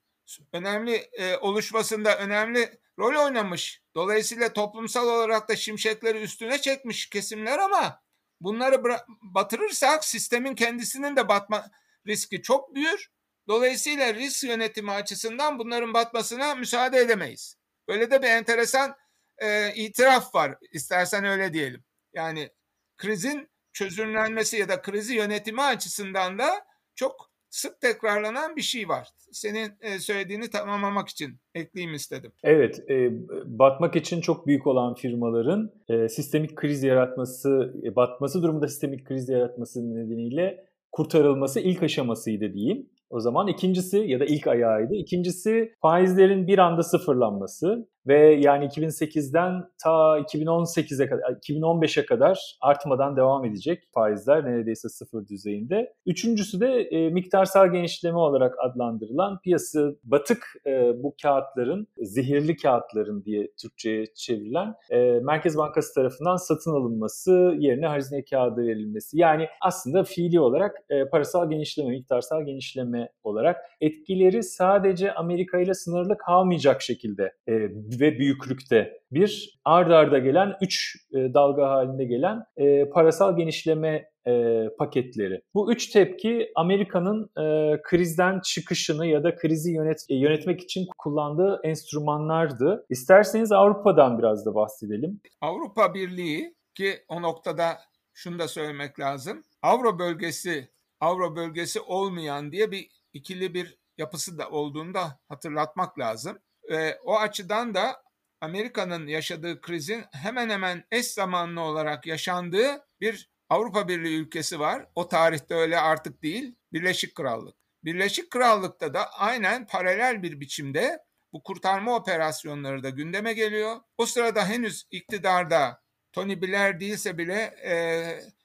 S5: önemli e, oluşmasında önemli rol oynamış. Dolayısıyla toplumsal olarak da şimşekleri üstüne çekmiş kesimler ama bunları batırırsak sistemin kendisinin de batma riski çok büyür. Dolayısıyla risk yönetimi açısından bunların batmasına müsaade edemeyiz. Böyle de bir enteresan e, itiraf var. İstersen öyle diyelim. Yani krizin çözümlenmesi ya da krizi yönetimi açısından da çok sık tekrarlanan bir şey var. Senin e, söylediğini tamamlamak için ekleyeyim istedim.
S4: Evet, e, batmak için çok büyük olan firmaların e, sistemik kriz yaratması, e, batması durumunda sistemik kriz yaratması nedeniyle kurtarılması ilk aşamasıydı diyeyim. O zaman ikincisi ya da ilk ayağıydı. İkincisi faizlerin bir anda sıfırlanması ve yani 2008'den ta 2018'e kadar 2015'e kadar artmadan devam edecek faizler neredeyse sıfır düzeyinde. Üçüncüsü de e, miktarsal genişleme olarak adlandırılan piyasa batık e, bu kağıtların zehirli kağıtların diye Türkçe'ye çevrilen e, Merkez Bankası tarafından satın alınması yerine hazine kağıdı verilmesi. Yani aslında fiili olarak e, parasal genişleme, miktarsal genişleme olarak etkileri sadece Amerika ile sınırlı kalmayacak şekilde e, ve büyüklükte bir ard arda gelen üç e, dalga halinde gelen e, parasal genişleme e, paketleri. Bu üç tepki Amerika'nın e, krizden çıkışını ya da krizi yönet, e, yönetmek için kullandığı enstrümanlardı. İsterseniz Avrupa'dan biraz da bahsedelim.
S5: Avrupa Birliği ki o noktada şunu da söylemek lazım. Avro bölgesi, Avro bölgesi olmayan diye bir ikili bir yapısı da olduğunu da hatırlatmak lazım. E, o açıdan da Amerika'nın yaşadığı krizin hemen hemen eş zamanlı olarak yaşandığı bir Avrupa Birliği ülkesi var. O tarihte öyle artık değil. Birleşik Krallık. Birleşik Krallık'ta da aynen paralel bir biçimde bu kurtarma operasyonları da gündeme geliyor. O sırada henüz iktidarda Tony Blair değilse bile e,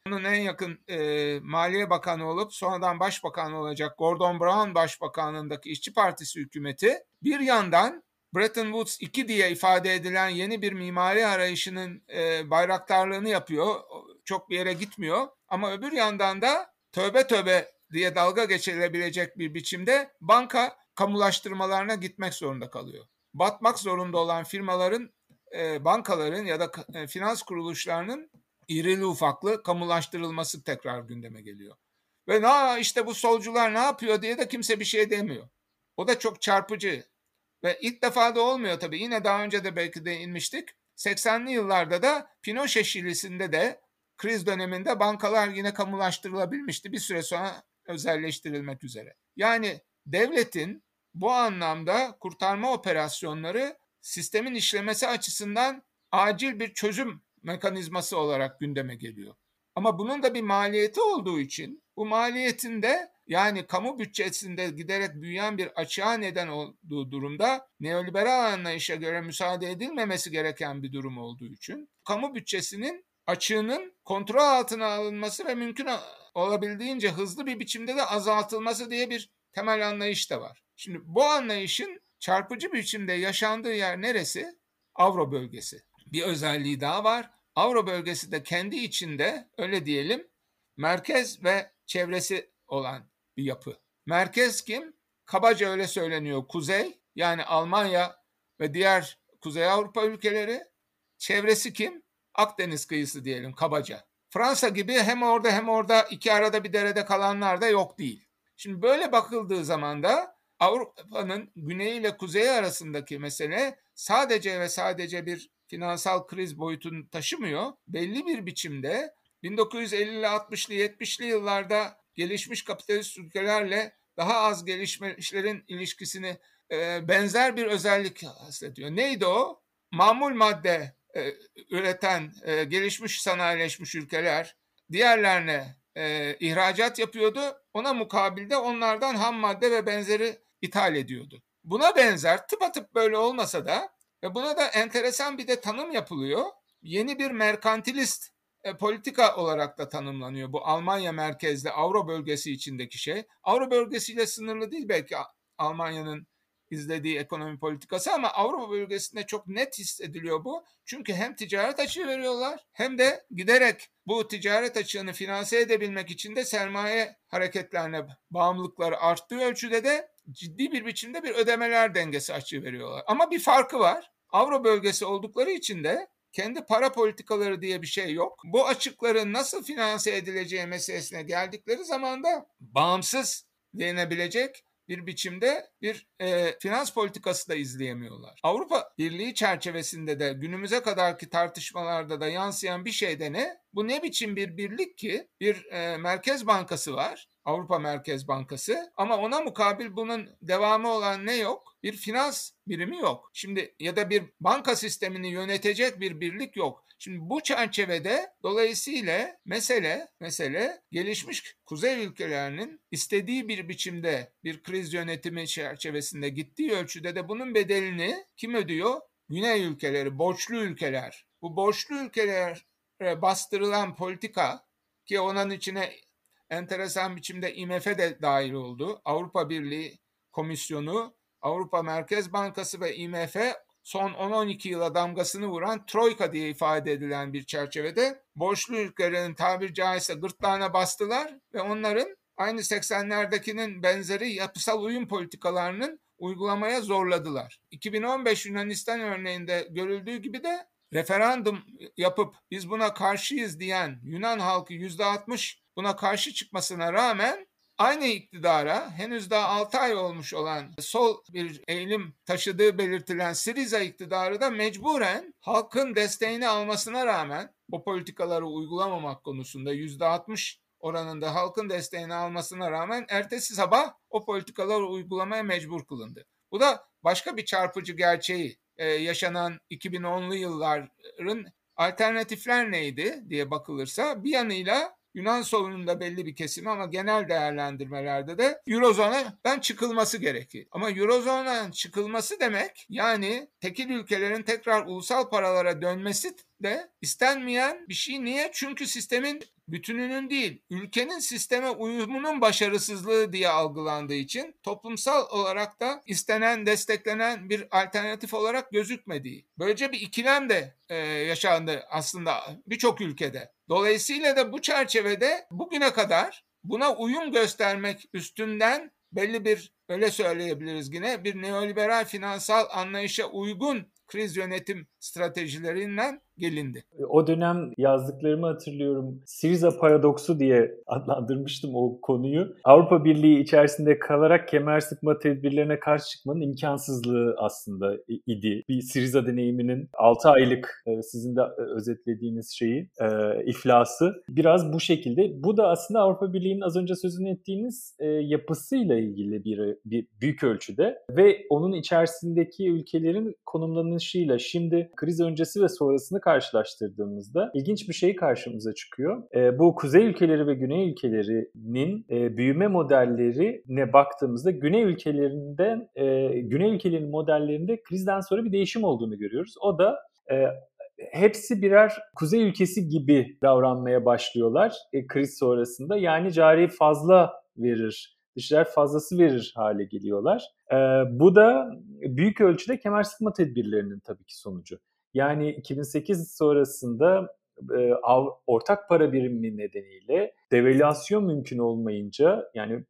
S5: onun en yakın e, Maliye Bakanı olup sonradan Başbakan olacak Gordon Brown Başbakanlığındaki İşçi Partisi hükümeti bir yandan Bretton Woods 2 diye ifade edilen yeni bir mimari arayışının e, bayraktarlığını yapıyor. Çok bir yere gitmiyor. Ama öbür yandan da tövbe tövbe diye dalga geçilebilecek bir biçimde banka kamulaştırmalarına gitmek zorunda kalıyor. Batmak zorunda olan firmaların, e, bankaların ya da e, finans kuruluşlarının irili ufaklı kamulaştırılması tekrar gündeme geliyor. Ve na işte bu solcular ne yapıyor diye de kimse bir şey demiyor. O da çok çarpıcı. Ve ilk defa da olmuyor tabii. Yine daha önce de belki de inmiştik. 80'li yıllarda da Pinochet Şilisi'nde de kriz döneminde bankalar yine kamulaştırılabilmişti. Bir süre sonra özelleştirilmek üzere. Yani devletin bu anlamda kurtarma operasyonları sistemin işlemesi açısından acil bir çözüm mekanizması olarak gündeme geliyor. Ama bunun da bir maliyeti olduğu için bu maliyetin de yani kamu bütçesinde giderek büyüyen bir açığa neden olduğu durumda neoliberal anlayışa göre müsaade edilmemesi gereken bir durum olduğu için kamu bütçesinin açığının kontrol altına alınması ve mümkün olabildiğince hızlı bir biçimde de azaltılması diye bir temel anlayış da var. Şimdi bu anlayışın çarpıcı biçimde yaşandığı yer neresi? Avro bölgesi. Bir özelliği daha var. Avro bölgesi de kendi içinde öyle diyelim merkez ve çevresi olan bir yapı. Merkez kim? Kabaca öyle söyleniyor. Kuzey yani Almanya ve diğer Kuzey Avrupa ülkeleri. Çevresi kim? Akdeniz kıyısı diyelim kabaca. Fransa gibi hem orada hem orada iki arada bir derede kalanlar da yok değil. Şimdi böyle bakıldığı zaman da Avrupa'nın güneyi ile kuzeyi arasındaki mesele sadece ve sadece bir finansal kriz boyutunu taşımıyor. Belli bir biçimde 1950'li 60'lı 70'li yıllarda gelişmiş kapitalist ülkelerle daha az gelişmişlerin ilişkisini e, benzer bir özellik hissediyor. Neydi o? Mamul madde e, üreten e, gelişmiş sanayileşmiş ülkeler diğerlerine e, ihracat yapıyordu. Ona mukabilde onlardan ham madde ve benzeri ithal ediyordu. Buna benzer tıpatıp böyle olmasa da ve buna da enteresan bir de tanım yapılıyor. Yeni bir merkantilist e, politika olarak da tanımlanıyor. Bu Almanya merkezli Avro bölgesi içindeki şey. Avro bölgesiyle sınırlı değil belki Almanya'nın izlediği ekonomi politikası ama Avrupa bölgesinde çok net hissediliyor bu. Çünkü hem ticaret açığı veriyorlar hem de giderek bu ticaret açığını finanse edebilmek için de sermaye hareketlerine bağımlılıkları arttığı ölçüde de ciddi bir biçimde bir ödemeler dengesi açığı veriyorlar. Ama bir farkı var. Avro bölgesi oldukları için de kendi para politikaları diye bir şey yok. Bu açıkların nasıl finanse edileceği meselesine geldikleri zaman da bağımsız denebilecek bir biçimde bir e, finans politikası da izleyemiyorlar. Avrupa Birliği çerçevesinde de günümüze kadarki tartışmalarda da yansıyan bir şey de ne? Bu ne biçim bir birlik ki bir e, merkez bankası var. Avrupa Merkez Bankası ama ona mukabil bunun devamı olan ne yok? Bir finans birimi yok. Şimdi ya da bir banka sistemini yönetecek bir birlik yok. Şimdi bu çerçevede dolayısıyla mesele mesele gelişmiş kuzey ülkelerinin istediği bir biçimde bir kriz yönetimi çerçevesinde gittiği ölçüde de bunun bedelini kim ödüyor? Güney ülkeleri, borçlu ülkeler. Bu borçlu ülkelere bastırılan politika ki onun içine enteresan biçimde IMF de dahil oldu. Avrupa Birliği Komisyonu, Avrupa Merkez Bankası ve IMF son 10-12 yıla damgasını vuran Troika diye ifade edilen bir çerçevede borçlu ülkelerin tabir caizse gırtlağına bastılar ve onların aynı 80'lerdekinin benzeri yapısal uyum politikalarının uygulamaya zorladılar. 2015 Yunanistan örneğinde görüldüğü gibi de referandum yapıp biz buna karşıyız diyen Yunan halkı %60 buna karşı çıkmasına rağmen aynı iktidara henüz daha 6 ay olmuş olan sol bir eğilim taşıdığı belirtilen Siriza iktidarı da mecburen halkın desteğini almasına rağmen o politikaları uygulamamak konusunda %60 oranında halkın desteğini almasına rağmen ertesi sabah o politikaları uygulamaya mecbur kılındı. Bu da başka bir çarpıcı gerçeği ee, yaşanan 2010'lu yılların alternatifler neydi diye bakılırsa bir yanıyla Yunan solunun belli bir kesimi ama genel değerlendirmelerde de Eurozone'dan çıkılması gerekir. Ama Eurozone'dan çıkılması demek yani tekil ülkelerin tekrar ulusal paralara dönmesi de istenmeyen bir şey. Niye? Çünkü sistemin bütününün değil, ülkenin sisteme uyumunun başarısızlığı diye algılandığı için toplumsal olarak da istenen, desteklenen bir alternatif olarak gözükmediği. Böylece bir ikilem de e, yaşandı aslında birçok ülkede. Dolayısıyla da bu çerçevede bugüne kadar buna uyum göstermek üstünden belli bir öyle söyleyebiliriz yine bir neoliberal finansal anlayışa uygun kriz yönetim stratejilerinden gelindi.
S4: O dönem yazdıklarımı hatırlıyorum. Siriza paradoksu diye adlandırmıştım o konuyu. Avrupa Birliği içerisinde kalarak kemer sıkma tedbirlerine karşı çıkmanın imkansızlığı aslında idi. Bir Siriza deneyiminin 6 aylık e, sizin de e, özetlediğiniz şeyi, e, iflası biraz bu şekilde. Bu da aslında Avrupa Birliği'nin az önce sözünü ettiğiniz yapısıyla ilgili bir, bir büyük ölçüde ve onun içerisindeki ülkelerin konumlanışıyla şimdi kriz öncesi ve sonrasını karşılaştırdığımızda ilginç bir şey karşımıza çıkıyor. E, bu kuzey ülkeleri ve güney ülkelerinin e, büyüme modellerine baktığımızda güney ülkelerinden e, güney ülkelerinin modellerinde krizden sonra bir değişim olduğunu görüyoruz. O da e, hepsi birer kuzey ülkesi gibi davranmaya başlıyorlar e, kriz sonrasında. Yani cari fazla verir dışişler fazlası verir hale geliyorlar. E, bu da büyük ölçüde kemer sıkma tedbirlerinin tabii ki sonucu. Yani 2008 sonrasında e, ortak para birimi nedeniyle devalüasyon mümkün olmayınca yani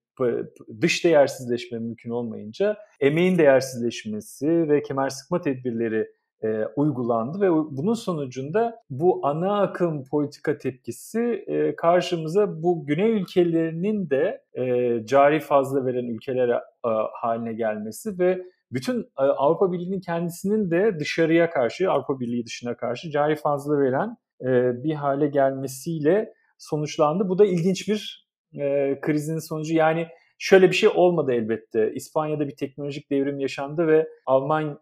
S4: dış değersizleşme mümkün olmayınca emeğin değersizleşmesi ve kemer sıkma tedbirleri e, uygulandı ve bunun sonucunda bu ana akım politika tepkisi e, karşımıza bu güney ülkelerinin de e, cari fazla veren ülkeler e, haline gelmesi ve bütün e, Avrupa Birliği'nin kendisinin de dışarıya karşı, Avrupa Birliği dışına karşı cari fazla veren e, bir hale gelmesiyle sonuçlandı. Bu da ilginç bir e, krizin sonucu. Yani Şöyle bir şey olmadı elbette. İspanya'da bir teknolojik devrim yaşandı ve Alman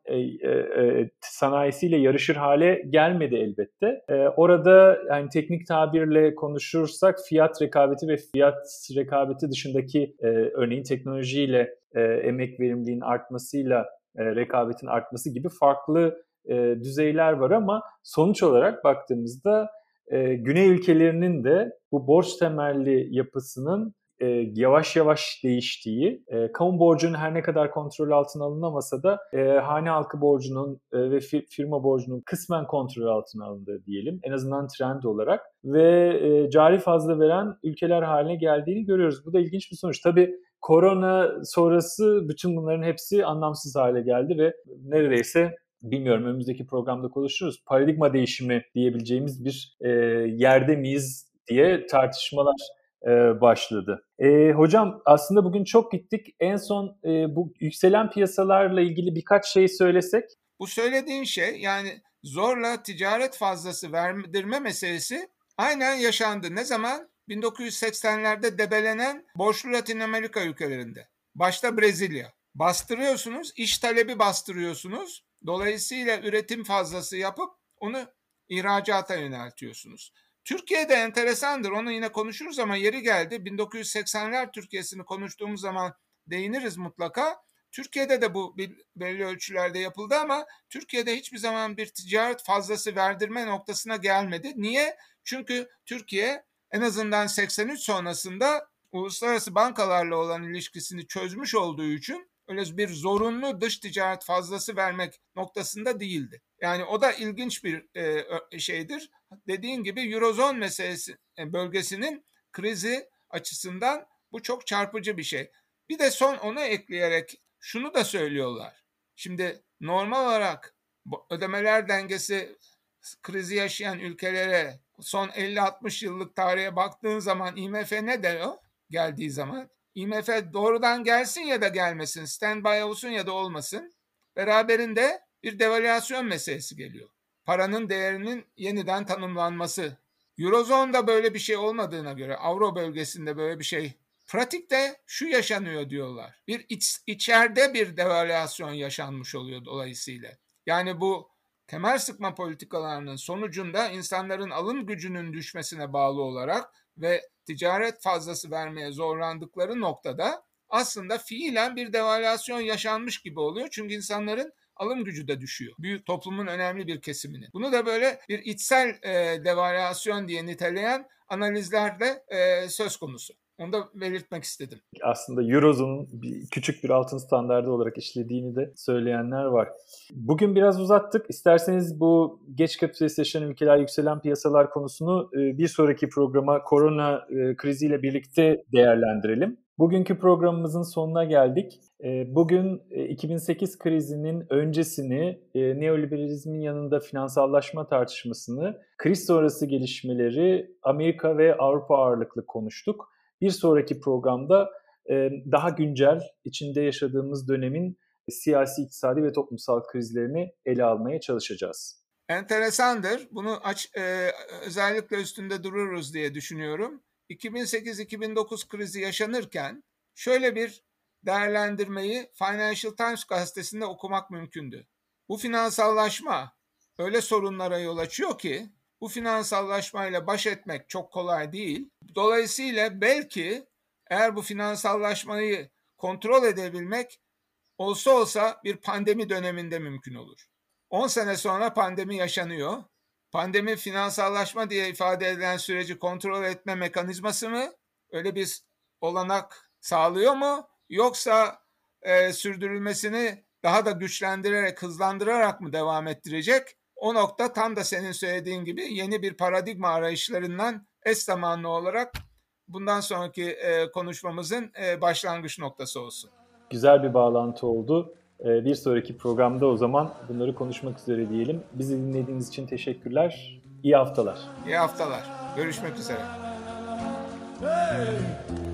S4: sanayisiyle yarışır hale gelmedi elbette. Orada yani teknik tabirle konuşursak fiyat rekabeti ve fiyat rekabeti dışındaki örneğin teknolojiyle e, emek verimliliğin artmasıyla e, rekabetin artması gibi farklı e, düzeyler var ama sonuç olarak baktığımızda e, Güney ülkelerinin de bu borç temelli yapısının e, yavaş yavaş değiştiği, e, kamu borcunun her ne kadar kontrol altına alınamasa da e, hane halkı borcunun e, ve fi, firma borcunun kısmen kontrol altına alındığı diyelim. En azından trend olarak ve e, cari fazla veren ülkeler haline geldiğini görüyoruz. Bu da ilginç bir sonuç. Tabii korona sonrası bütün bunların hepsi anlamsız hale geldi ve neredeyse bilmiyorum önümüzdeki programda konuşuruz. Paradigma değişimi diyebileceğimiz bir e, yerde miyiz diye tartışmalar e, başladı. E, hocam aslında bugün çok gittik. En son e, bu yükselen piyasalarla ilgili birkaç şey söylesek.
S5: Bu söylediğin şey yani zorla ticaret fazlası verdirme meselesi aynen yaşandı. Ne zaman? 1980'lerde debelenen borçlu Latin Amerika ülkelerinde. Başta Brezilya. Bastırıyorsunuz, iş talebi bastırıyorsunuz. Dolayısıyla üretim fazlası yapıp onu ihracata yöneltiyorsunuz. Türkiye'de enteresandır. Onu yine konuşuruz ama yeri geldi. 1980'ler Türkiye'sini konuştuğumuz zaman değiniriz mutlaka. Türkiye'de de bu belli ölçülerde yapıldı ama Türkiye'de hiçbir zaman bir ticaret fazlası verdirme noktasına gelmedi. Niye? Çünkü Türkiye en azından 83 sonrasında uluslararası bankalarla olan ilişkisini çözmüş olduğu için öyle bir zorunlu dış ticaret fazlası vermek noktasında değildi. Yani o da ilginç bir e, şeydir. Dediğin gibi Eurozone meselesi e, bölgesinin krizi açısından bu çok çarpıcı bir şey. Bir de son onu ekleyerek şunu da söylüyorlar. Şimdi normal olarak ödemeler dengesi krizi yaşayan ülkelere son 50-60 yıllık tarihe baktığın zaman IMF ne diyor geldiği zaman? IMF doğrudan gelsin ya da gelmesin, standby olsun ya da olmasın. Beraberinde bir devalüasyon meselesi geliyor. Paranın değerinin yeniden tanımlanması. Eurozone'da böyle bir şey olmadığına göre Avro bölgesinde böyle bir şey pratikte şu yaşanıyor diyorlar. Bir iç, içeride bir devalüasyon yaşanmış oluyor dolayısıyla. Yani bu temel sıkma politikalarının sonucunda insanların alım gücünün düşmesine bağlı olarak ve ticaret fazlası vermeye zorlandıkları noktada aslında fiilen bir devalüasyon yaşanmış gibi oluyor. Çünkü insanların alım gücü de düşüyor. Büyük toplumun önemli bir kesiminin. Bunu da böyle bir içsel e, devalüasyon diye niteleyen analizlerde e, söz konusu. Onu da belirtmek istedim.
S4: Aslında Eurozone'un küçük bir altın standardı olarak işlediğini de söyleyenler var. Bugün biraz uzattık. İsterseniz bu geç kapitalistleşen ülkeler, yükselen piyasalar konusunu e, bir sonraki programa korona e, kriziyle birlikte değerlendirelim. Bugünkü programımızın sonuna geldik. Ee, bugün 2008 e, krizinin öncesini, e, neoliberalizmin yanında finansallaşma tartışmasını, kriz sonrası gelişmeleri Amerika ve Avrupa ağırlıklı konuştuk. Bir sonraki programda e, daha güncel, içinde yaşadığımız dönemin siyasi, iktisadi ve toplumsal krizlerini ele almaya çalışacağız.
S5: Enteresandır. Bunu aç, özellikle üstünde dururuz diye düşünüyorum. 2008-2009 krizi yaşanırken şöyle bir değerlendirmeyi Financial Times gazetesinde okumak mümkündü. Bu finansallaşma öyle sorunlara yol açıyor ki bu finansallaşmayla baş etmek çok kolay değil. Dolayısıyla belki eğer bu finansallaşmayı kontrol edebilmek olsa olsa bir pandemi döneminde mümkün olur. 10 sene sonra pandemi yaşanıyor Pandemi finansallaşma diye ifade edilen süreci kontrol etme mekanizması mı? Öyle bir olanak sağlıyor mu? Yoksa e, sürdürülmesini daha da güçlendirerek, hızlandırarak mı devam ettirecek? O nokta tam da senin söylediğin gibi yeni bir paradigma arayışlarından eş zamanlı olarak bundan sonraki e, konuşmamızın e, başlangıç noktası olsun.
S4: Güzel bir bağlantı oldu. E, bir sonraki programda o zaman bunları konuşmak üzere diyelim. Bizi dinlediğiniz için teşekkürler. İyi haftalar.
S5: İyi haftalar. Görüşmek üzere.
S6: Hey!